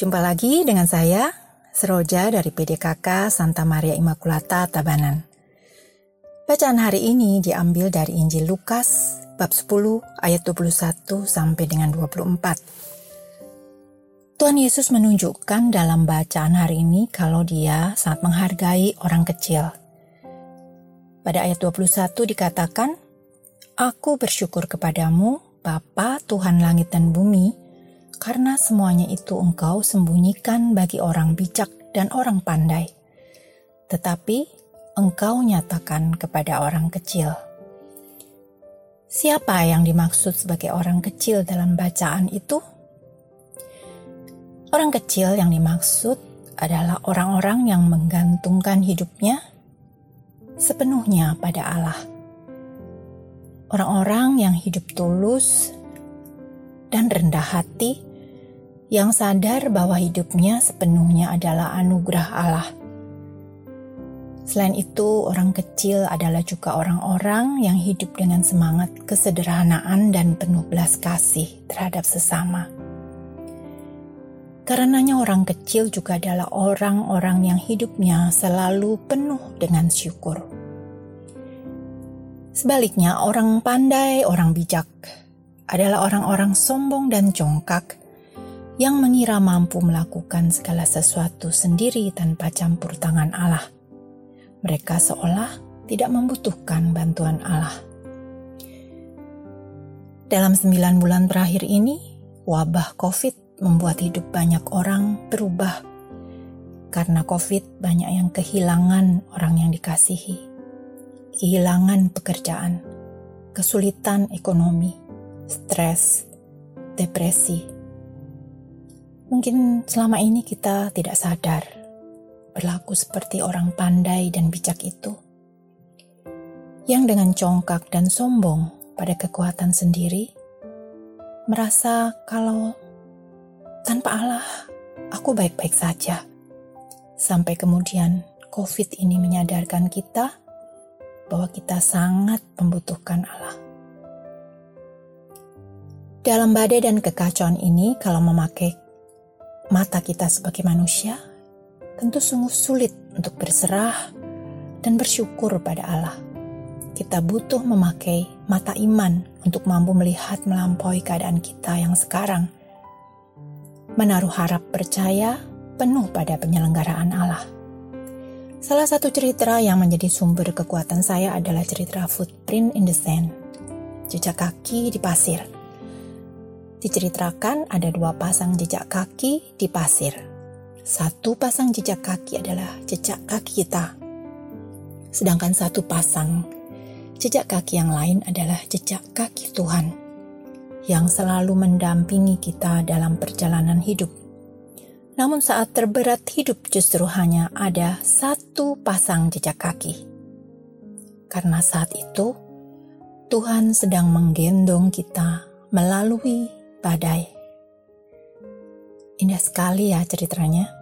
Jumpa lagi dengan saya, Seroja dari PDKK Santa Maria Immaculata Tabanan. Bacaan hari ini diambil dari Injil Lukas bab 10 ayat 21 sampai dengan 24. Tuhan Yesus menunjukkan dalam bacaan hari ini kalau dia sangat menghargai orang kecil. Pada ayat 21 dikatakan, Aku bersyukur kepadamu, Bapa Tuhan langit dan bumi, karena semuanya itu engkau sembunyikan bagi orang bijak dan orang pandai. Tetapi engkau nyatakan kepada orang kecil. Siapa yang dimaksud sebagai orang kecil dalam bacaan itu? Orang kecil yang dimaksud adalah orang-orang yang menggantungkan hidupnya sepenuhnya pada Allah. Orang-orang yang hidup tulus dan rendah hati yang sadar bahwa hidupnya sepenuhnya adalah anugerah Allah. Selain itu, orang kecil adalah juga orang-orang yang hidup dengan semangat kesederhanaan dan penuh belas kasih terhadap sesama. Karenanya orang kecil juga adalah orang-orang yang hidupnya selalu penuh dengan syukur. Sebaliknya, orang pandai, orang bijak adalah orang-orang sombong dan congkak yang mengira mampu melakukan segala sesuatu sendiri tanpa campur tangan Allah. Mereka seolah tidak membutuhkan bantuan Allah. Dalam sembilan bulan terakhir ini, wabah COVID membuat hidup banyak orang berubah. Karena COVID, banyak yang kehilangan orang yang dikasihi, kehilangan pekerjaan, kesulitan ekonomi, stres, depresi, Mungkin selama ini kita tidak sadar berlaku seperti orang pandai dan bijak itu, yang dengan congkak dan sombong pada kekuatan sendiri, merasa kalau tanpa Allah aku baik-baik saja. Sampai kemudian COVID ini menyadarkan kita bahwa kita sangat membutuhkan Allah. Dalam badai dan kekacauan ini, kalau memakai mata kita sebagai manusia tentu sungguh sulit untuk berserah dan bersyukur pada Allah. Kita butuh memakai mata iman untuk mampu melihat melampaui keadaan kita yang sekarang. Menaruh harap percaya penuh pada penyelenggaraan Allah. Salah satu cerita yang menjadi sumber kekuatan saya adalah cerita Footprint in the Sand, jejak kaki di pasir diceritakan ada dua pasang jejak kaki di pasir. Satu pasang jejak kaki adalah jejak kaki kita, sedangkan satu pasang jejak kaki yang lain adalah jejak kaki Tuhan yang selalu mendampingi kita dalam perjalanan hidup. Namun, saat terberat hidup, justru hanya ada satu pasang jejak kaki, karena saat itu Tuhan sedang menggendong kita melalui badai. Indah sekali ya ceritanya.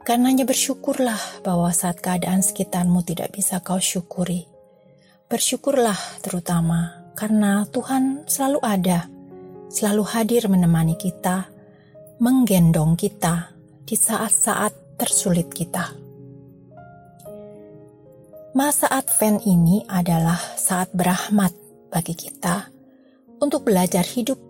Karenanya bersyukurlah bahwa saat keadaan sekitarmu tidak bisa kau syukuri. Bersyukurlah terutama karena Tuhan selalu ada, selalu hadir menemani kita, menggendong kita di saat-saat tersulit kita. Masa Advent ini adalah saat berahmat bagi kita untuk belajar hidup